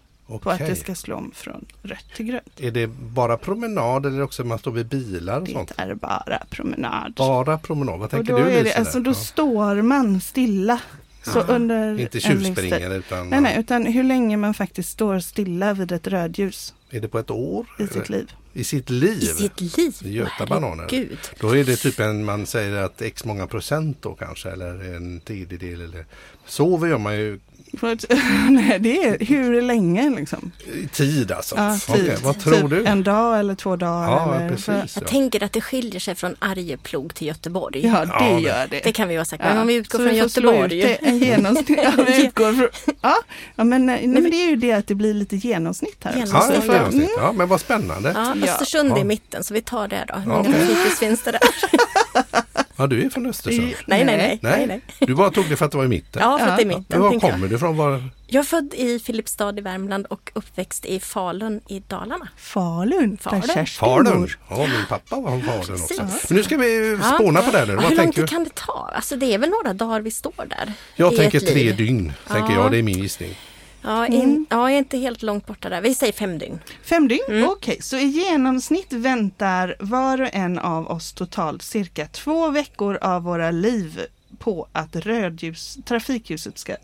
på att det ska slå om från rött till grönt. Är det bara promenad eller också man står vid bilar och sånt? Det är bara promenad. Bara promenad. Vad Och tänker då, du Lisa? alltså, då Ja. står man stilla. Så under Inte tjuvspringer utan Nej, nej, utan hur länge man faktiskt står stilla vid ett rödljus är det på ett år? i sitt liv. I sitt liv? I sitt liv. Göta bananer. Då är det typ en, man säger att x många procent då kanske eller en tredjedel eller sover gör man ju nej, det är hur länge liksom. tid alltså. Ja, Okej, tid. vad tror typ du? En dag eller två dagar. Ja, eller, precis. för- Jag Ja. tänker att det skiljer sig från Arjeplog till Göteborg. Ja, det Ja, det- gör det. Det kan vi vara säkra Men Ja, om vi utgår så från vi Göteborg. ut en genomsnitt. Ja, vi utgår från, ja, ja men, nej, men det är ju det att det blir lite genomsnitt här. Genomsnitt. Ja, för- jag se. ja, men vad spännande. Ja. Östersund Ja. i mitten så vi tar det då. Hur många okej. finns det där? du är från Östersund. I- Nej, nej, nej. Nej, nej, nej. du bara tog det för att det var i mitten. Ja, för att det är Ja. Men mitten. var kommer jag. du ifrån? Var... jag är född i Filipstad i Värmland och uppväxt i Falun i Dalarna. Falun, Falun. Falun. Ja, min pappa var från Falun också. Men nu ska vi Ja. spåna på det här. Ja, hur lång tänker tid du? kan det ta? Alltså det är väl några dagar vi står där. Jag i tänker tre liv. dygn. Tänker Ja. jag, det är min gissning. Ja, in, ja, jag är inte helt långt borta där. Vi säger fem dygn. Fem dygn, Mm. okej. Så i genomsnitt väntar var och en av oss totalt cirka två veckor av våra liv på att rödljus, trafikljuset ska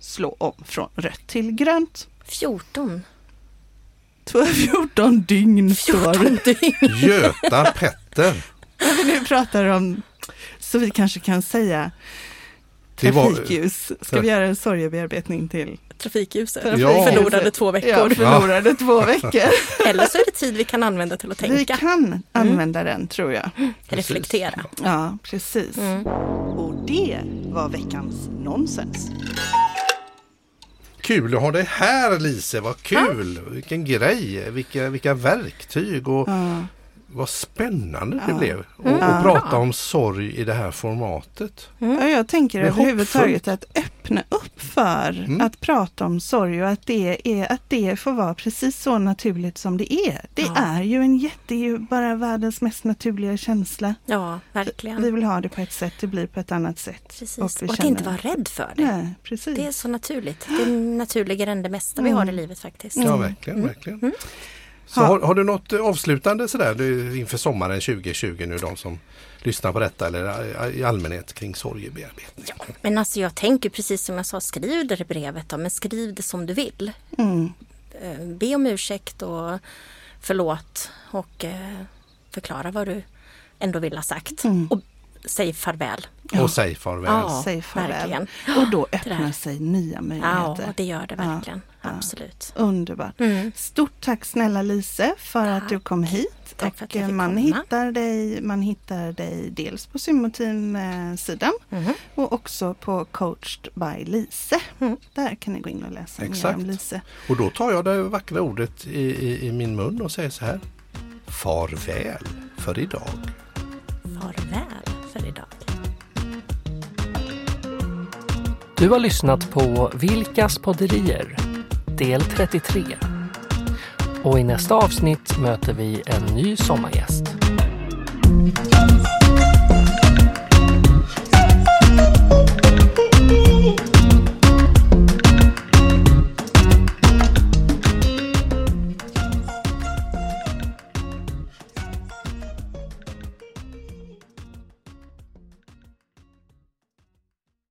slå om från rött till grönt. 14. Två- 14 dygn står 14 dygn. Göta Petter. När vi nu pratar om, så vi kanske kan säga trafikljus. Ska vi göra en sorgebearbetning till? Trafikljuset. Ja. Förlorade två Ja, veckor. förlorade två veckor. Eller så är det tid vi kan använda till att Vi tänka. kan använda den tror jag. Reflektera. Ja, precis. Mm. Och det var veckans nonsens. Kul att ha dig här Lise, vad kul! Vilken grej, vilka, vilka verktyg och Ja. Vad spännande det Ja. blev. Mm. och prata om sorg i det här formatet. Ja, jag tänker överhuvudtaget att öppna upp för Mm. att prata om sorg och att det, är, att det får vara precis så naturligt som det är. Det Ja. är ju en jätte, ju bara världens mest naturliga känsla. Ja, verkligen. Vi vill ha det på ett sätt, det blir på ett annat sätt. Precis. Och Och, vi att känner- inte vara rädd för det. Nej, precis. Det är så naturligt. Det är naturligare än det mesta vi har i livet faktiskt. Ja, verkligen. verkligen. Så Ja. har, har du något avslutande sådär du, inför sommaren 2020 nu, de som lyssnar på detta eller i- allmänhet kring sorgebearbetning? Men alltså jag tänker precis som jag sa, skriv det i brevet då, men skriv det som du vill. Mm. Eh, Be om ursäkt och förlåt och eh, förklara vad du ändå vill ha sagt. Mm. Och säg farväl. Och säg farväl. Ja, Säg farväl. verkligen. Och då öppnar sig nya Ja, möjligheter. det gör det Ja, verkligen. ja. Absolut. Underbart. Mm. Stort tack snälla Lise för att du kom hit. Tack för att och jag fick man, komma. hittar dig, man hittar dig dels på Symmoteam-sidan Mhm. och också på Coached by Lise. Mm. Där kan ni gå in och läsa mer Exakt. om Lise. Och då tar jag det vackra ordet i, i, i min mun och säger så här. Farväl för idag. Farväl för idag. Du har lyssnat på Vilkas podderier, del 33. Och i nästa avsnitt möter vi en ny sommargäst.